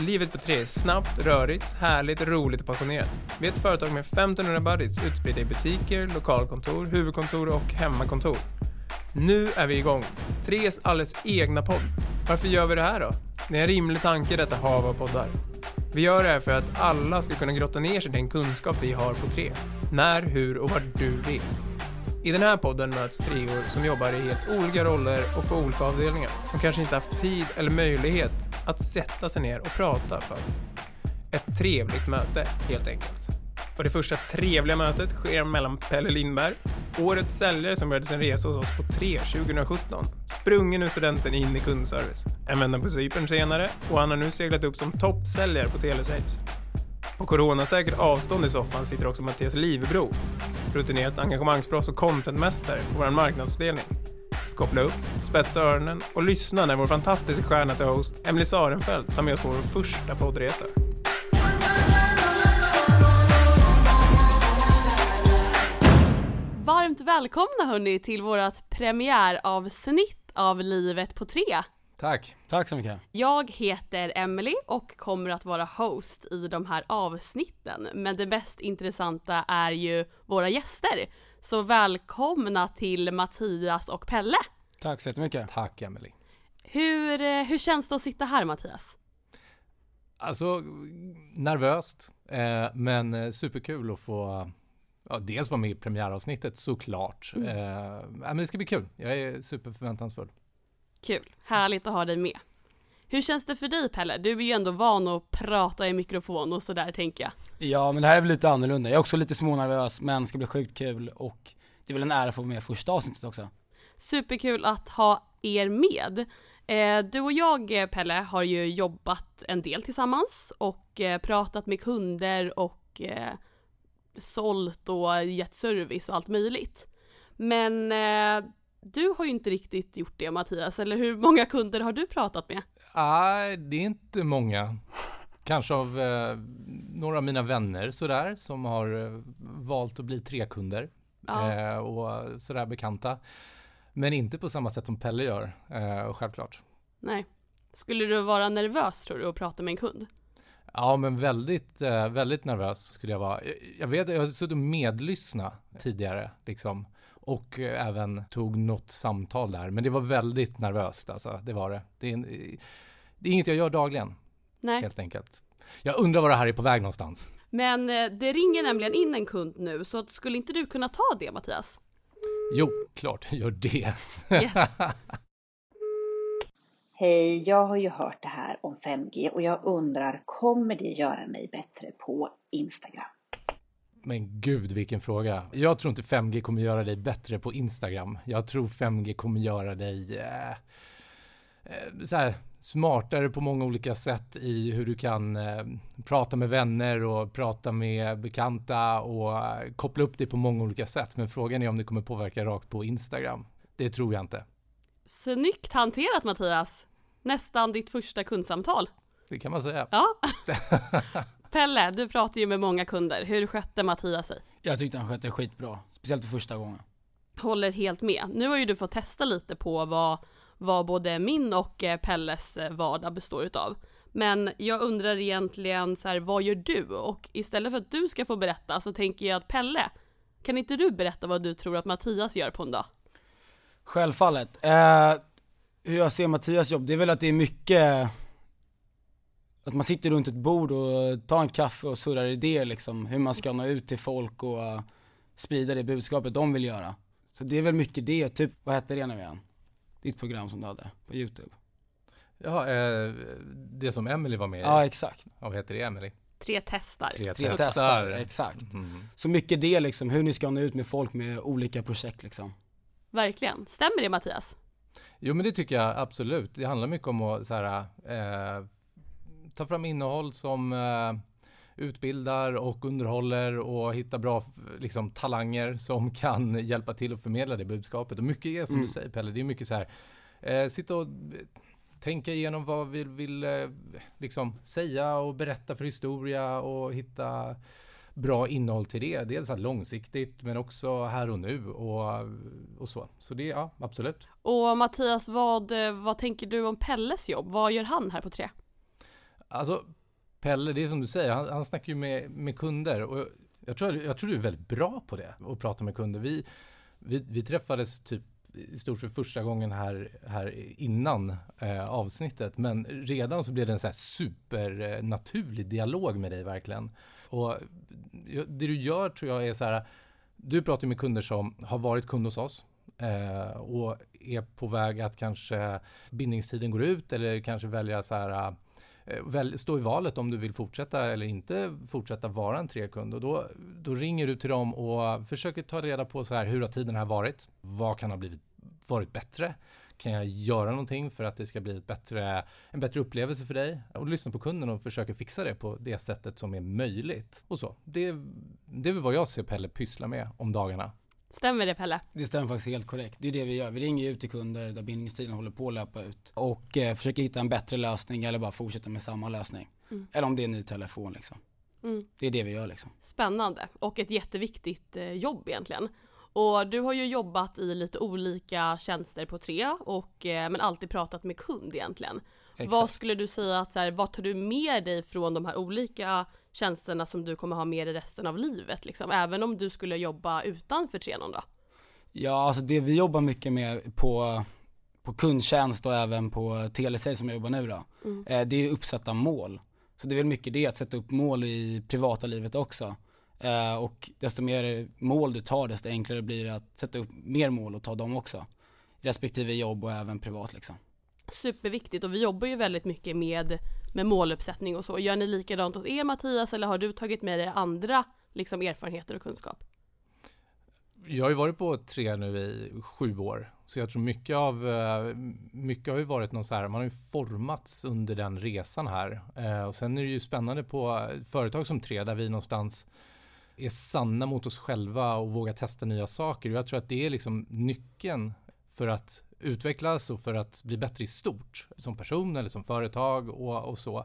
Livet på tre är snabbt, rörigt, härligt, roligt och passionerat. Vi är ett företag med 1500 buddies utspridda i butiker, lokalkontor, huvudkontor och hemmakontor. Nu är vi igång. Tres alldeles egna podd. Varför gör vi det här då? Det är en rimlig tanke detta hav av poddar. Vi gör det här för att alla ska kunna grotta ner sig i den kunskap vi har på tre. När, hur och var du vill. I den här podden möts treor som jobbar i helt olika roller och på olika avdelningar som kanske inte haft tid eller möjlighet att sätta sig ner och prata för. Ett trevligt möte helt enkelt. Och det första trevliga mötet sker mellan Pelle Lindberg, årets säljare som började sin resa hos oss på 3 2017, sprungen ur studenten in i kundservice. En vända på Cypern senare och han har nu seglat upp som toppsäljare på Telesales. På coronasäkert avstånd i soffan sitter också Mattias Livbro, rutinerat engagemangsproffs och contentmästare på vår marknadsavdelning. Så koppla upp, spetsa öronen och lyssna när vår fantastiska stjärna till host, Emily Sarenfeld, tar med oss på vår första poddresa. Varmt välkomna hörni till vårt premiäravsnitt av Livet på tre. Tack. Tack så mycket. Jag heter Emily och kommer att vara host i de här avsnitten. Men det mest intressanta är ju våra gäster. Så välkomna till Mattias och Pelle. Tack så jättemycket. Tack Emily. Hur, eh, hur känns det att sitta här Mattias? Alltså nervöst, eh, men eh, superkul att få ja, dels vara med i premiäravsnittet såklart. Mm. Eh, men det ska bli kul. Jag är superförväntansfull. Kul, härligt att ha dig med. Hur känns det för dig Pelle? Du är ju ändå van att prata i mikrofon och sådär tänker jag. Ja men det här är väl lite annorlunda. Jag är också lite smånervös men ska bli sjukt kul och det är väl en ära att få vara med i första avsnittet också. Superkul att ha er med. Eh, du och jag eh, Pelle har ju jobbat en del tillsammans och eh, pratat med kunder och sålt och gett service och allt möjligt. Men du har ju inte riktigt gjort det Mattias, eller hur många kunder har du pratat med? Nej, det är inte många. Kanske av eh, några av mina vänner sådär som har eh, valt att bli trekunder Ja. eh, och sådär bekanta. Men inte på samma sätt som Pelle gör, eh, självklart. Nej. Skulle du vara nervös tror du att prata med en kund? Ja, men väldigt, eh, väldigt nervös skulle jag vara. Jag, jag vet, jag har suttit och medlyssna tidigare, liksom. Och eh, även tog något samtal där. Men det var väldigt nervöst, alltså. Det var det. Det är, en, det är inget jag gör dagligen, Nej. helt enkelt. Jag undrar var det här är på väg någonstans. Men eh, det ringer nämligen in en kund nu, så att skulle inte du kunna ta det Mattias? Jo, klart jag gör det. Ja. Hej, jag har ju hört det här om 5G och jag undrar, kommer det göra mig bättre på Instagram? Men gud vilken fråga. Jag tror inte 5G kommer göra dig bättre på Instagram. Jag tror 5G kommer göra dig eh, eh, så här, smartare på många olika sätt i hur du kan eh, prata med vänner och prata med bekanta och eh, koppla upp dig på många olika sätt. Men frågan är om det kommer påverka rakt på Instagram. Det tror jag inte. Snyggt hanterat Mattias! Nästan ditt första kundsamtal. Det kan man säga. Ja. Pelle, du pratar ju med många kunder. Hur skötte Mattias sig? Jag tyckte han skötte skitbra. Speciellt för första gången. Håller helt med. Nu har ju du fått testa lite på vad, vad både min och eh, Pelles eh, vardag består utav. Men jag undrar egentligen så här, vad gör du? Och istället för att du ska få berätta så tänker jag att Pelle, kan inte du berätta vad du tror att Mattias gör på en dag? Självfallet. Eh, hur jag ser Mattias jobb, det är väl att det är mycket att man sitter runt ett bord och tar en kaffe och surrar idéer liksom, hur man ska nå ut till folk och eh, sprida det budskapet de vill göra. Så det är väl mycket det, typ, vad hette det nu igen? Ditt program som du hade på youtube? Ja, eh, det som Emily var med i. Ja exakt, Vad heter det Emily? Tre testar. Tre tre testar. testar, exakt. Mm. Så mycket det liksom, hur ni ska nå ut med folk med olika projekt liksom. Verkligen. Stämmer det Mattias? Jo men det tycker jag absolut. Det handlar mycket om att så här, eh, ta fram innehåll som eh, utbildar och underhåller och hitta bra liksom, talanger som kan hjälpa till att förmedla det budskapet. Och mycket är som Mm. du säger Pelle, det är mycket så här, eh, sitta och tänka igenom vad vi vill eh, liksom, säga och berätta för historia och hitta bra innehåll till det. Dels långsiktigt men också här och nu och, och så. Så det, ja absolut. Och Mattias, vad, eh, vad tänker du om Pelles jobb? Vad gör han här på Tre? Alltså, Pelle, det är som du säger, han, han snackar ju med, med kunder och jag tror, jag tror du är väldigt bra på det, att prata med kunder. Vi, vi, vi träffades typ i stort sett första gången här, här innan eh, avsnittet, men redan så blev det en så här supernaturlig eh, dialog med dig verkligen. Och det du gör tror jag är så här, du pratar med kunder som har varit kund hos oss, eh, och är på väg att kanske bindningstiden går ut eller kanske välja så här Eh, väl, stå i valet om du vill fortsätta eller inte fortsätta vara en trekund. Och då, då ringer du till dem och försöker ta reda på så här, hur har tiden här varit? Vad kan ha blivit, varit bättre? Kan jag göra någonting för att det ska bli ett bättre, en bättre upplevelse för dig? Och lyssna på kunden och försöka fixa det på det sättet som är möjligt. Och så. Det, det är väl vad jag ser Pelle pyssla med om dagarna. Stämmer det Pelle? Det stämmer faktiskt helt korrekt. Det är det vi gör. Vi ringer ut till kunder där bindningstiden håller på att löpa ut och eh, försöker hitta en bättre lösning eller bara fortsätta med samma lösning. Mm. Eller om det är en ny telefon liksom. Mm. Det är det vi gör liksom. Spännande och ett jätteviktigt eh, jobb egentligen. Och du har ju jobbat i lite olika tjänster på tre och eh, men alltid pratat med kund egentligen. Exakt. Vad skulle du säga att så här, vad tar du med dig från de här olika tjänsterna som du kommer ha med dig resten av livet liksom? Även om du skulle jobba utanför Trenon då? Ja, alltså det vi jobbar mycket med på, på kundtjänst och även på telesale som jag jobbar nu då, mm. eh, det är uppsatta mål. Så det är väl mycket det, att sätta upp mål i privata livet också. Eh, och desto mer mål du tar, desto enklare blir det att sätta upp mer mål och ta dem också. Respektive jobb och även privat liksom. Superviktigt och vi jobbar ju väldigt mycket med, med måluppsättning och så. Gör ni likadant hos er Mattias eller har du tagit med dig andra liksom, erfarenheter och kunskap? Jag har ju varit på tre nu i sju år, så jag tror mycket av, eh, mycket har ju varit någon så här, man har ju formats under den resan här. Eh, och sen är det ju spännande på företag som tre, där vi någonstans är sanna mot oss själva och vågar testa nya saker. Och Jag tror att det är liksom nyckeln för att utvecklas och för att bli bättre i stort som person eller som företag och, och så.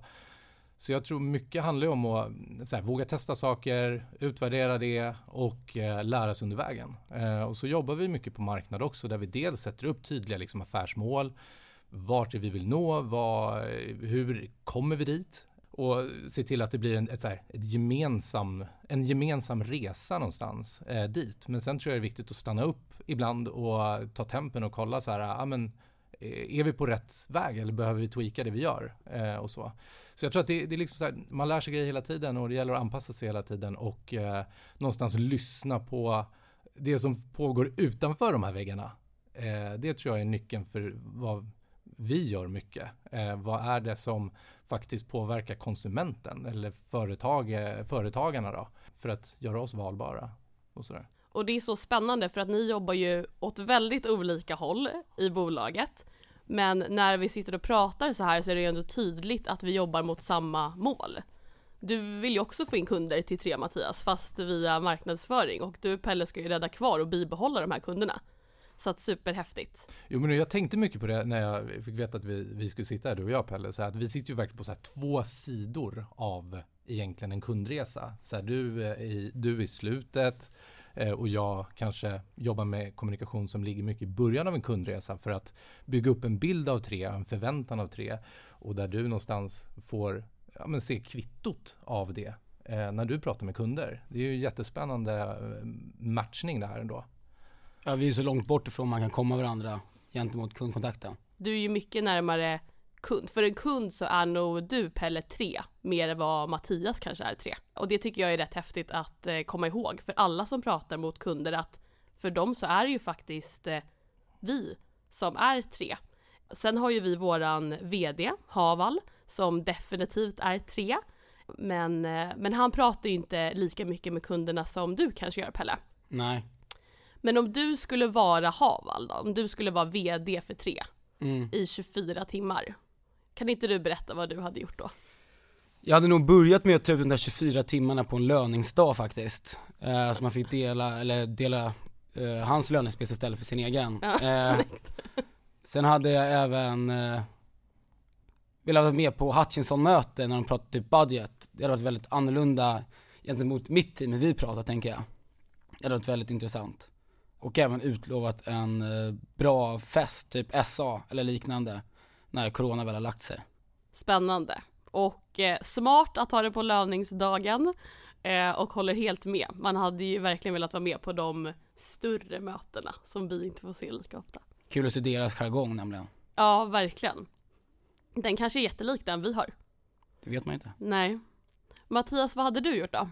Så jag tror mycket handlar om att här, våga testa saker, utvärdera det och eh, lära sig under vägen. Eh, och så jobbar vi mycket på marknad också där vi dels sätter upp tydliga liksom, affärsmål. Vart är vi vill nå? Vad, hur kommer vi dit? Och se till att det blir en, ett, så här, ett gemensam, en gemensam resa någonstans eh, dit. Men sen tror jag det är viktigt att stanna upp ibland och ta tempen och kolla så här, ah, men, eh, är vi på rätt väg eller behöver vi tweaka det vi gör? Eh, och så. så jag tror att det, det är liksom så här, man lär sig grejer hela tiden och det gäller att anpassa sig hela tiden och eh, någonstans lyssna på det som pågår utanför de här väggarna. Eh, det tror jag är nyckeln för vad vi gör mycket. Eh, vad är det som faktiskt påverkar konsumenten eller företag, företagarna då? För att göra oss valbara och sådär. Och det är så spännande för att ni jobbar ju åt väldigt olika håll i bolaget. Men när vi sitter och pratar så här så är det ju ändå tydligt att vi jobbar mot samma mål. Du vill ju också få in kunder till Tre Mattias fast via marknadsföring och du Pelle ska ju rädda kvar och bibehålla de här kunderna. Så att superhäftigt. Jo men jag tänkte mycket på det när jag fick veta att vi, vi skulle sitta här du och jag Pelle. Så att vi sitter ju verkligen på så två sidor av egentligen en kundresa. Så här, du, eh, i, du i slutet eh, och jag kanske jobbar med kommunikation som ligger mycket i början av en kundresa för att bygga upp en bild av tre, en förväntan av tre och där du någonstans får ja, men se kvittot av det eh, när du pratar med kunder. Det är ju jättespännande eh, matchning det här ändå. Ja, vi är så långt bort ifrån man kan komma varandra gentemot kundkontakten. Du är ju mycket närmare kund. För en kund så är nog du Pelle 3 mer än vad Mattias kanske är 3. Och det tycker jag är rätt häftigt att eh, komma ihåg för alla som pratar mot kunder att för dem så är det ju faktiskt eh, vi som är 3. Sen har ju vi våran VD Haval som definitivt är 3. Men, eh, men han pratar ju inte lika mycket med kunderna som du kanske gör Pelle. Nej. Men om du skulle vara Haval då, om du skulle vara VD för tre mm. i 24 timmar. Kan inte du berätta vad du hade gjort då? Jag hade nog börjat med att ta ut de där 24 timmarna på en löningsdag faktiskt. Eh, så man fick dela, eller dela eh, hans lönespec istället för sin egen. Ja, eh, sen hade jag även eh, velat vara med på Hutchinson-möte när de pratade typ budget. Det hade varit väldigt annorlunda gentemot mitt team, hur vi pratar tänker jag. Det hade varit väldigt intressant och även utlovat en eh, bra fest, typ SA eller liknande, när corona väl har lagt sig. Spännande. Och eh, smart att ha det på lövningsdagen eh, och håller helt med. Man hade ju verkligen velat vara med på de större mötena som vi inte får se lika ofta. Kul att se deras jargong nämligen. Ja, verkligen. Den kanske är jättelik den vi har. Det vet man inte. Nej. Mattias, vad hade du gjort då?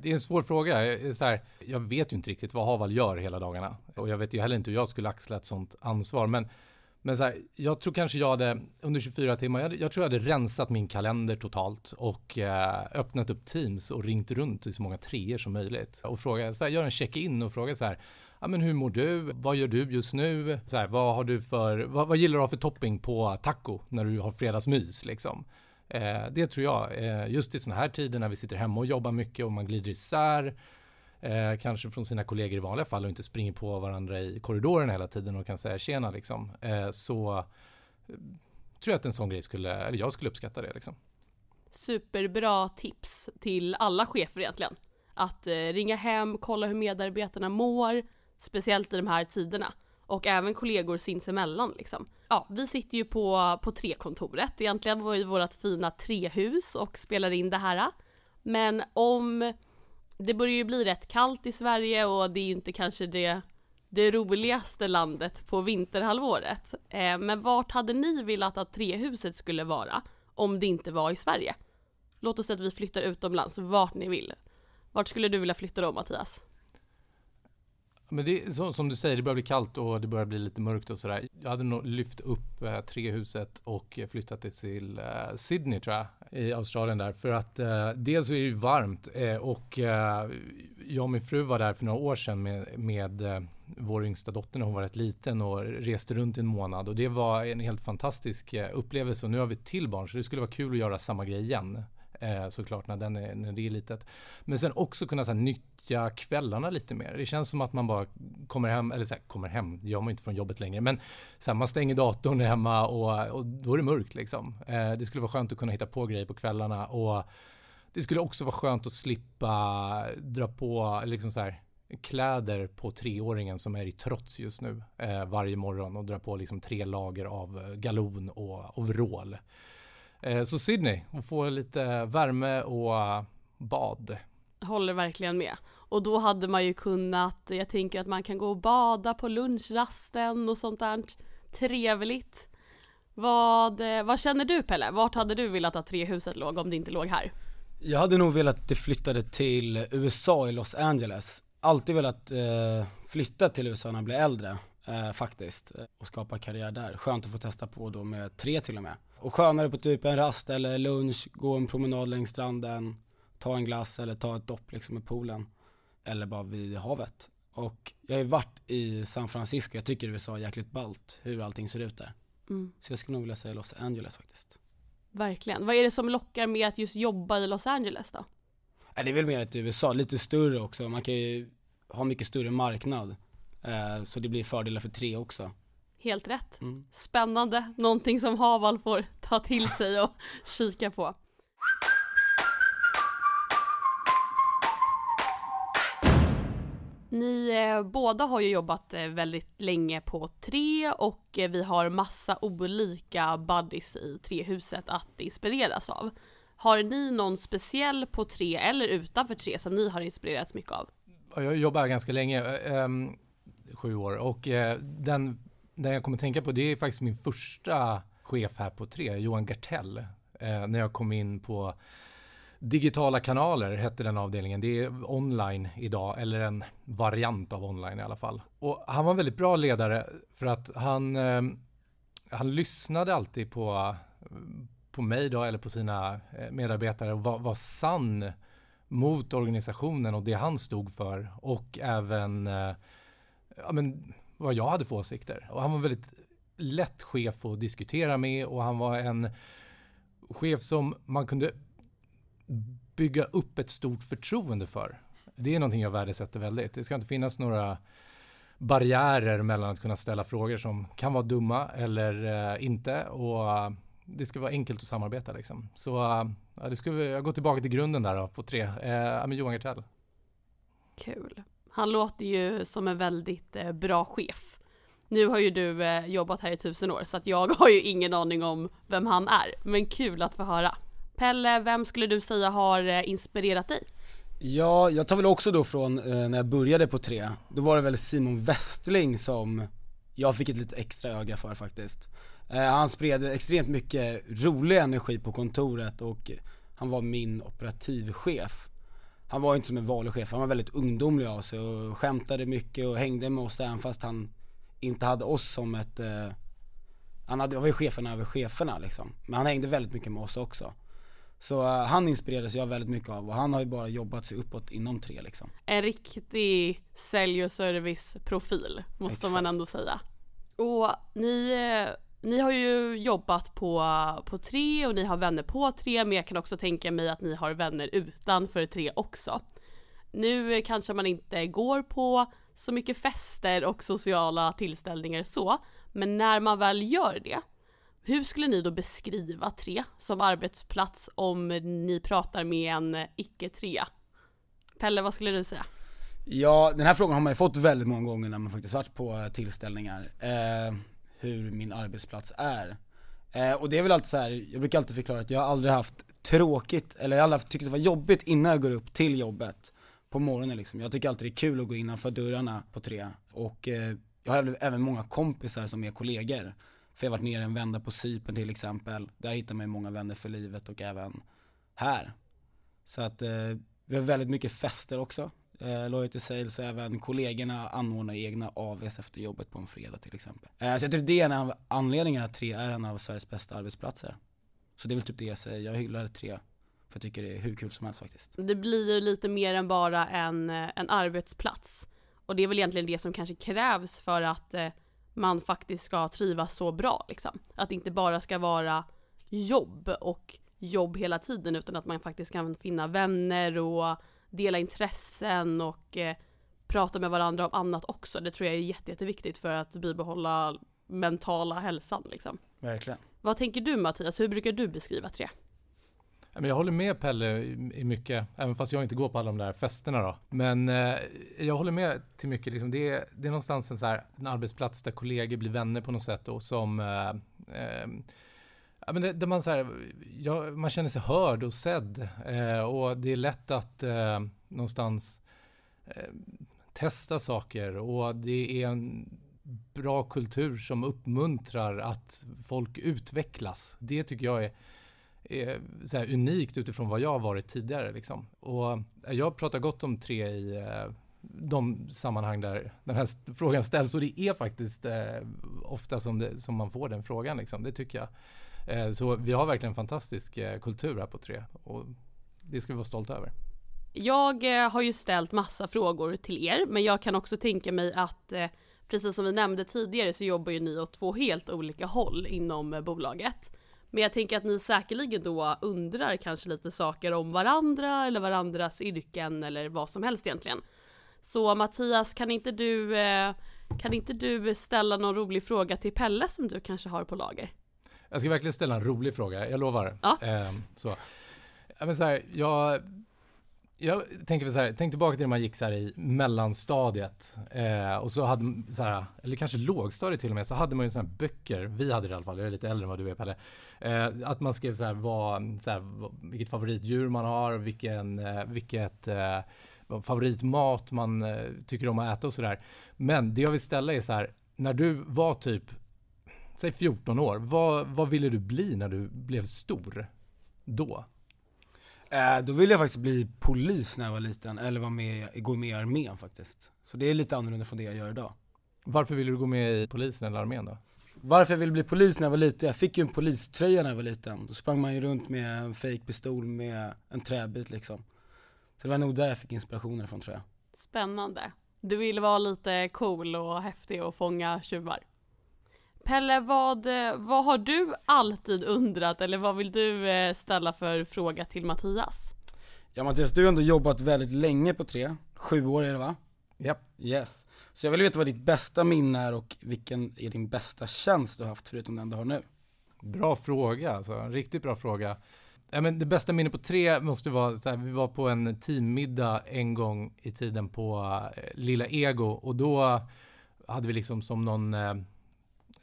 Det är en svår fråga. Jag, så här, jag vet ju inte riktigt vad Haval gör hela dagarna. Och jag vet ju heller inte hur jag skulle axla ett sånt ansvar. Men, men så här, jag tror kanske jag hade, under 24 timmar, jag, jag tror jag hade rensat min kalender totalt och eh, öppnat upp Teams och ringt runt till så många treor som möjligt. Och fråga, så här, gör en check-in och fråga så här, ja men hur mår du? Vad gör du just nu? Så här, vad har du för, vad, vad gillar du att ha för topping på taco när du har fredagsmys liksom? Eh, det tror jag, eh, just i sådana här tider när vi sitter hemma och jobbar mycket och man glider isär, eh, kanske från sina kollegor i vanliga fall och inte springer på varandra i korridoren hela tiden och kan säga tjena liksom, eh, så eh, tror jag att en sån grej skulle, eller jag skulle uppskatta det liksom. Superbra tips till alla chefer egentligen. Att eh, ringa hem, kolla hur medarbetarna mår, speciellt i de här tiderna. Och även kollegor sinsemellan liksom. Ja, vi sitter ju på, på trekontoret. Egentligen var ju vårt fina trehus och spelar in det här. Men om det börjar ju bli rätt kallt i Sverige och det är ju inte kanske det, det roligaste landet på vinterhalvåret. Eh, men vart hade ni velat att trehuset skulle vara om det inte var i Sverige? Låt oss säga att vi flyttar utomlands, vart ni vill. Vart skulle du vilja flytta då Mattias? Men det är så, som du säger, det börjar bli kallt och det börjar bli lite mörkt och sådär. Jag hade nog lyft upp eh, trehuset och flyttat det till eh, Sydney tror jag, i Australien där. För att eh, dels så är det ju varmt eh, och eh, jag och min fru var där för några år sedan med, med eh, vår yngsta dotter när hon var rätt liten och reste runt en månad och det var en helt fantastisk eh, upplevelse och nu har vi ett till barn så det skulle vara kul att göra samma grej igen eh, såklart när, den är, när det är litet. Men sen också kunna så här, utnyttja kvällarna lite mer. Det känns som att man bara kommer hem, eller så här, kommer hem, det gör man inte från jobbet längre, men så här, man stänger datorn hemma och, och då är det mörkt liksom. Eh, det skulle vara skönt att kunna hitta på grejer på kvällarna och det skulle också vara skönt att slippa dra på liksom så här kläder på treåringen som är i trots just nu eh, varje morgon och dra på liksom tre lager av eh, galon och overall. Eh, så Sydney, och få lite värme och eh, bad. Håller verkligen med. Och då hade man ju kunnat, jag tänker att man kan gå och bada på lunchrasten och sånt där trevligt. Vad, eh, vad känner du Pelle? Vart hade du velat att trehuset låg om det inte låg här? Jag hade nog velat att det flyttade till USA i Los Angeles. Alltid velat eh, flytta till USA när jag blev äldre eh, faktiskt och skapa karriär där. Skönt att få testa på då med tre till och med. Och skönare på typ en rast eller lunch, gå en promenad längs stranden, ta en glass eller ta ett dopp liksom i poolen. Eller bara vid havet. Och jag har ju varit i San Francisco, jag tycker USA är jäkligt ballt hur allting ser ut där. Mm. Så jag skulle nog vilja säga Los Angeles faktiskt. Verkligen. Vad är det som lockar med att just jobba i Los Angeles då? Det är väl mer ett USA, lite större också. Man kan ju ha mycket större marknad. Eh, så det blir fördelar för tre också. Helt rätt. Mm. Spännande, någonting som Haval får ta till sig och kika på. Ni eh, båda har ju jobbat eh, väldigt länge på tre och eh, vi har massa olika buddies i trehuset att inspireras av. Har ni någon speciell på tre eller utanför tre som ni har inspirerats mycket av? Jag jobbar ganska länge, eh, ehm, sju år, och eh, den, den jag kommer tänka på det är faktiskt min första chef här på tre, Johan Gartell, eh, när jag kom in på Digitala kanaler hette den avdelningen. Det är online idag, eller en variant av online i alla fall. Och han var en väldigt bra ledare för att han, eh, han lyssnade alltid på, på mig då, eller på sina eh, medarbetare och var, var sann mot organisationen och det han stod för och även eh, ja, men, vad jag hade för åsikter. Och han var väldigt lätt chef att diskutera med och han var en chef som man kunde bygga upp ett stort förtroende för. Det är någonting jag värdesätter väldigt. Det ska inte finnas några barriärer mellan att kunna ställa frågor som kan vara dumma eller eh, inte och uh, det ska vara enkelt att samarbeta liksom. Så uh, ja, det skulle, jag går tillbaka till grunden där då, på tre, eh, med Johan Gartell. Kul. Han låter ju som en väldigt eh, bra chef. Nu har ju du jobbat här i tusen år så att jag har ju ingen aning om vem han är. Men kul att få höra. Pelle, vem skulle du säga har eh, inspirerat dig? Ja, jag tar väl också då från eh, när jag började på tre, då var det väl Simon Westling som jag fick ett lite extra öga för faktiskt. Eh, han spred extremt mycket rolig energi på kontoret och han var min operativchef. Han var inte som en vanlig chef, han var väldigt ungdomlig av sig och skämtade mycket och hängde med oss även fast han inte hade oss som ett, han hade, var ju cheferna över cheferna liksom. Men han hängde väldigt mycket med oss också. Så uh, han inspirerades jag väldigt mycket av och han har ju bara jobbat sig uppåt inom tre liksom. En riktig sälj och serviceprofil måste Exakt. man ändå säga. Och ni, eh, ni har ju jobbat på, på tre och ni har vänner på tre men jag kan också tänka mig att ni har vänner utanför tre också. Nu kanske man inte går på så mycket fester och sociala tillställningar så, men när man väl gör det, hur skulle ni då beskriva tre som arbetsplats om ni pratar med en eh, icke-trea? Pelle, vad skulle du säga? Ja, den här frågan har man ju fått väldigt många gånger när man faktiskt varit på eh, tillställningar. Eh, hur min arbetsplats är. Eh, och det är väl alltid så här, jag brukar alltid förklara att jag har aldrig haft tråkigt, eller jag har aldrig tyckt det var jobbigt innan jag går upp till jobbet på morgonen liksom. Jag tycker alltid det är kul att gå innanför dörrarna på tre. Och eh, jag har även många kompisar som är kollegor. För jag har varit nere en vända på Cypern till exempel. Där hittar man ju många vänner för livet och även här. Så att eh, vi har väldigt mycket fester också. Eh, Loyalty Sales och även kollegorna anordnar egna AVs efter jobbet på en fredag till exempel. Eh, så jag tror det är en av anledningarna att tre är en av Sveriges bästa arbetsplatser. Så det är väl typ det jag säger, jag hyllar tre. För jag tycker det är hur kul som helst faktiskt. Det blir ju lite mer än bara en, eh, en arbetsplats. Och det är väl egentligen det som kanske krävs för att eh, man faktiskt ska trivas så bra liksom. Att det inte bara ska vara jobb och jobb hela tiden utan att man faktiskt kan finna vänner och dela intressen och eh, prata med varandra om annat också. Det tror jag är jätte, jätteviktigt för att bibehålla mentala hälsan liksom. Verkligen. Vad tänker du Mattias? Hur brukar du beskriva tre? Jag håller med Pelle i mycket, även fast jag inte går på alla de där festerna då. Men eh, jag håller med till mycket. Liksom. Det, är, det är någonstans en, så här, en arbetsplats där kollegor blir vänner på något sätt och som eh, eh, Ja, men det, där man, så här, ja, man känner sig hörd och sedd eh, och det är lätt att eh, någonstans eh, testa saker och det är en bra kultur som uppmuntrar att folk utvecklas. Det tycker jag är, är så här unikt utifrån vad jag har varit tidigare. Liksom. Och eh, jag pratar gott om tre i eh, de sammanhang där den här frågan ställs och det är faktiskt eh, ofta som, det, som man får den frågan. Liksom. Det tycker jag. Eh, så vi har verkligen en fantastisk eh, kultur här på tre och det ska vi vara stolta över. Jag har ju ställt massa frågor till er, men jag kan också tänka mig att precis som vi nämnde tidigare så jobbar ju ni åt två helt olika håll inom bolaget. Men jag tänker att ni säkerligen då undrar kanske lite saker om varandra eller varandras yrken eller vad som helst egentligen. Så Mattias, kan inte du, eh, kan inte du ställa någon rolig fråga till Pelle som du kanske har på lager? Jag ska verkligen ställa en rolig fråga, jag lovar. Ja. Ehm, så. Men så här, jag, jag tänker så här, tänk tillbaka till när man gick så här i mellanstadiet eh, och så hade så här, eller kanske lågstadiet till och med, så hade man ju sådana här böcker, vi hade det i alla fall, jag är lite äldre än vad du är Pelle, eh, att man skrev så här, vad, så här vad, vilket favoritdjur man har, vilken, eh, vilket eh, favoritmat man eh, tycker om att äta och sådär. Men det jag vill ställa är så här, när du var typ säg 14 år, vad, vad ville du bli när du blev stor? Då? Eh, då ville jag faktiskt bli polis när jag var liten, eller vara med, gå med i armén faktiskt. Så det är lite annorlunda från det jag gör idag. Varför ville du gå med i polisen eller armén då? Varför jag ville bli polis när jag var liten? Jag fick ju en poliströja när jag var liten. Då sprang man ju runt med en fake pistol med en träbit liksom. Så det var nog där jag fick inspirationen från tror jag. Spännande. Du vill vara lite cool och häftig och fånga tjuvar. Pelle, vad, vad har du alltid undrat eller vad vill du eh, ställa för fråga till Mattias? Ja Mattias, du har ändå jobbat väldigt länge på tre. Sju år är det va? Japp. Yes. Så jag vill veta vad ditt bästa minne är och vilken är din bästa tjänst du har haft förutom den du har nu? Bra fråga alltså, en riktigt bra fråga. Ja, men det bästa minnet på tre måste vara så här, vi var på en teammiddag en gång i tiden på eh, Lilla Ego och då hade vi liksom som någon eh,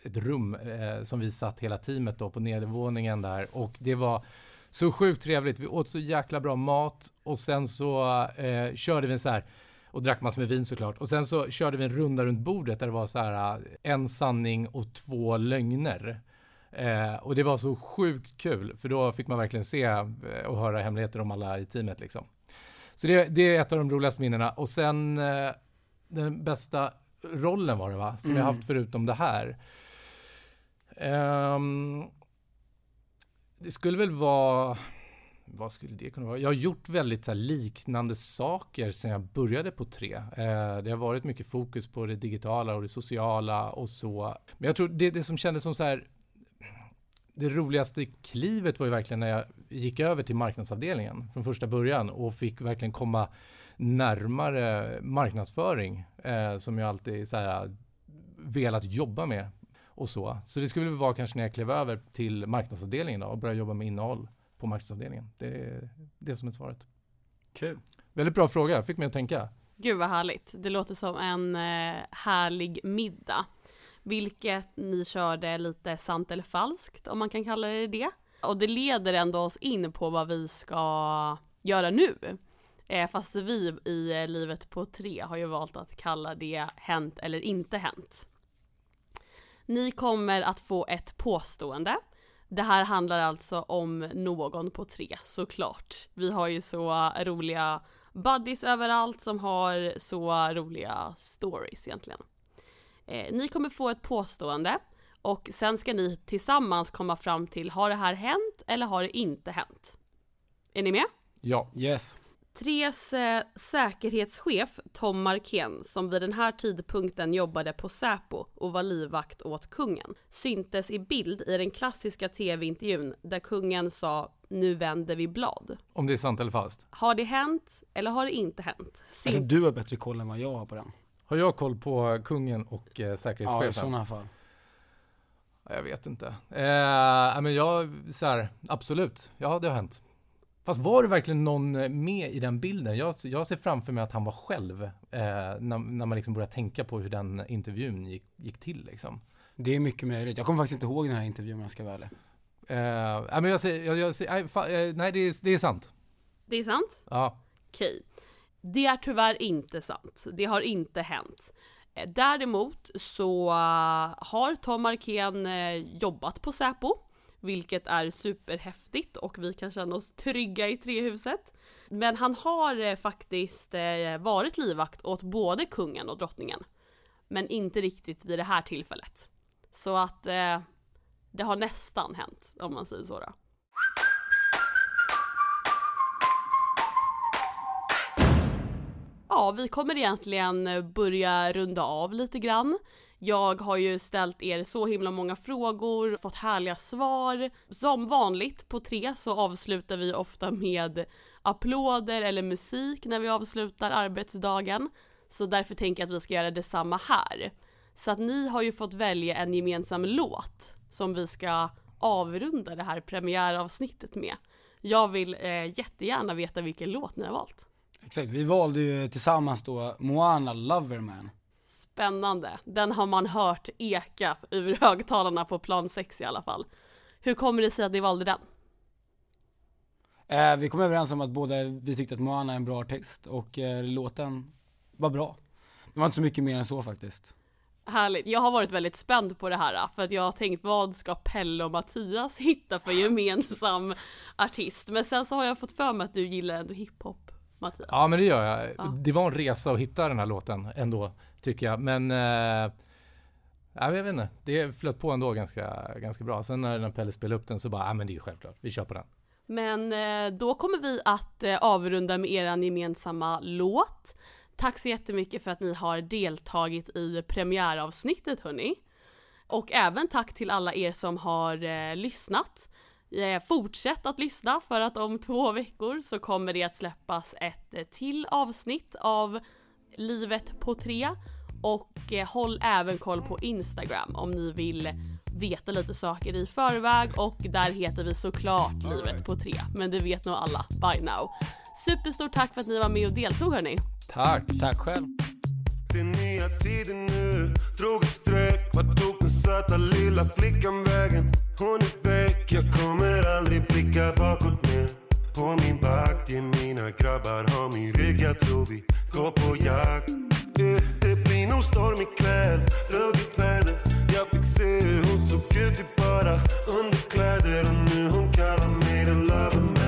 ett rum eh, som vi satt hela teamet då på nedervåningen där och det var så sjukt trevligt. Vi åt så jäkla bra mat och sen så eh, körde vi en så här och drack massor med vin såklart. Och sen så körde vi en runda runt bordet där det var så här eh, en sanning och två lögner. Eh, och det var så sjukt kul för då fick man verkligen se eh, och höra hemligheter om alla i teamet liksom. Så det, det är ett av de roligaste minnena och sen eh, den bästa rollen var det va? Som Mm. jag haft förutom det här. Ehm, det skulle väl vara, vad skulle det kunna vara? Jag har gjort väldigt så här, liknande saker sedan jag började på tre. Eh, det har varit mycket fokus på det digitala och det sociala och så. Men jag tror det, det som kändes som så här, det roligaste klivet var ju verkligen när jag gick över till marknadsavdelningen från första början och fick verkligen komma närmare marknadsföring eh, som jag alltid så här, velat jobba med och så. Så det skulle väl vara kanske när jag klev över till marknadsavdelningen då, och började jobba med innehåll på marknadsavdelningen. Det är det som är svaret. Kul. Väldigt bra fråga, fick mig att tänka. Gud vad härligt. Det låter som en eh, härlig middag. Vilket ni körde lite sant eller falskt, om man kan kalla det det. Och det leder ändå oss in på vad vi ska göra nu. Eh, fast vi i eh, Livet på tre har ju valt att kalla det hänt eller inte hänt. Ni kommer att få ett påstående. Det här handlar alltså om någon på tre, såklart. Vi har ju så roliga buddies överallt som har så roliga stories egentligen. Eh, ni kommer få ett påstående och sen ska ni tillsammans komma fram till har det här hänt eller har det inte hänt? Är ni med? Ja, Yes. Tres eh, säkerhetschef Tom Markén, som vid den här tidpunkten jobbade på Säpo och var livvakt åt kungen, syntes i bild i den klassiska tv-intervjun där kungen sa “Nu vänder vi blad”. om det är sant eller falskt. Har det hänt eller har det inte hänt? Sin- du har bättre koll än vad jag har på den. Har jag koll på kungen och eh, Ja, i säkerhetschefen? sådana fall. Ja, Jag vet inte. Eh, men jag, så här, absolut. Ja, det har hänt. Fast var det verkligen någon eh, med i den bilden? Jag, jag ser framför mig att han var själv eh, när, när man liksom börjar tänka på hur den intervjun gick, gick till liksom. Det är mycket möjligt. Jag kommer faktiskt inte ihåg den här intervjun om jag ska vara ärlig. Eh, men jag säger, jag, jag säger nej, fa, eh, nej det, är, det är sant. Det är sant? Ja. Okej. Det är tyvärr inte sant. Det har inte hänt. Eh, Däremot så eh, har Tom Markén eh, jobbat på Säpo, vilket är superhäftigt och vi kan känna oss trygga i trehuset. Men han har eh, faktiskt eh, varit livvakt åt både kungen och drottningen. Men inte riktigt vid det här tillfället. Så att eh, det har nästan hänt, om man säger så då. Ja, vi kommer egentligen eh, börja runda av lite grann. Jag har ju ställt er så himla många frågor, fått härliga svar. Som vanligt på tre så avslutar vi ofta med applåder eller musik när vi avslutar arbetsdagen. Så därför tänker jag att vi ska göra detsamma här. Så att ni har ju fått välja en gemensam låt som vi ska avrunda det här premiäravsnittet med. Jag vill eh, jättegärna veta vilken låt ni har valt. Exakt, vi valde ju tillsammans då Moana Loverman. Spännande. Den har man hört eka ur högtalarna på plan 6 i alla fall. Hur kommer det sig att ni valde den? Eh, vi kom överens om att båda vi tyckte att Moana är en bra artist och eh, låten var bra. Det var inte så mycket mer än så faktiskt. Härligt. Jag har varit väldigt spänd på det här för att jag har tänkt vad ska Pelle och Mattias hitta för gemensam artist? Men sen så har jag fått för mig att du gillar ändå hiphop, Mattias. ja, men det gör jag. Ja. Det var en resa att hitta den här låten ändå, tycker jag. Men eh, jag vet inte, det flöt på ändå ganska, ganska bra. Sen när, när Pelle spelade upp den så bara, ja men det är ju självklart, vi kör på den. Men eh, då kommer vi att eh, avrunda med eran gemensamma låt. Tack så jättemycket för att ni har deltagit i premiäravsnittet hörni. Och även tack till alla er som har eh, lyssnat. Eh, fortsätt att lyssna för att om två veckor så kommer det att släppas ett eh, till avsnitt av livet på tre och eh, håll även koll på Instagram om ni vill veta lite saker i förväg och där heter vi såklart livet på tre. Men det vet nog alla by now. Superstort tack för att ni var med och deltog hörni. Tack. Tack själv. Den nya tiden nu drog ett streck Vart tog den söta lilla flickan vägen? Hon är väck, jag kommer aldrig blicka bakåt mer På min vakt, mina grabbar har min rygg, jag tror vi gå på jakt. Det, det blir nog storm ikväll, ruggigt väder. Jag fick se hur hon såg ut i bara underkläder och nu hon kallar mig den lover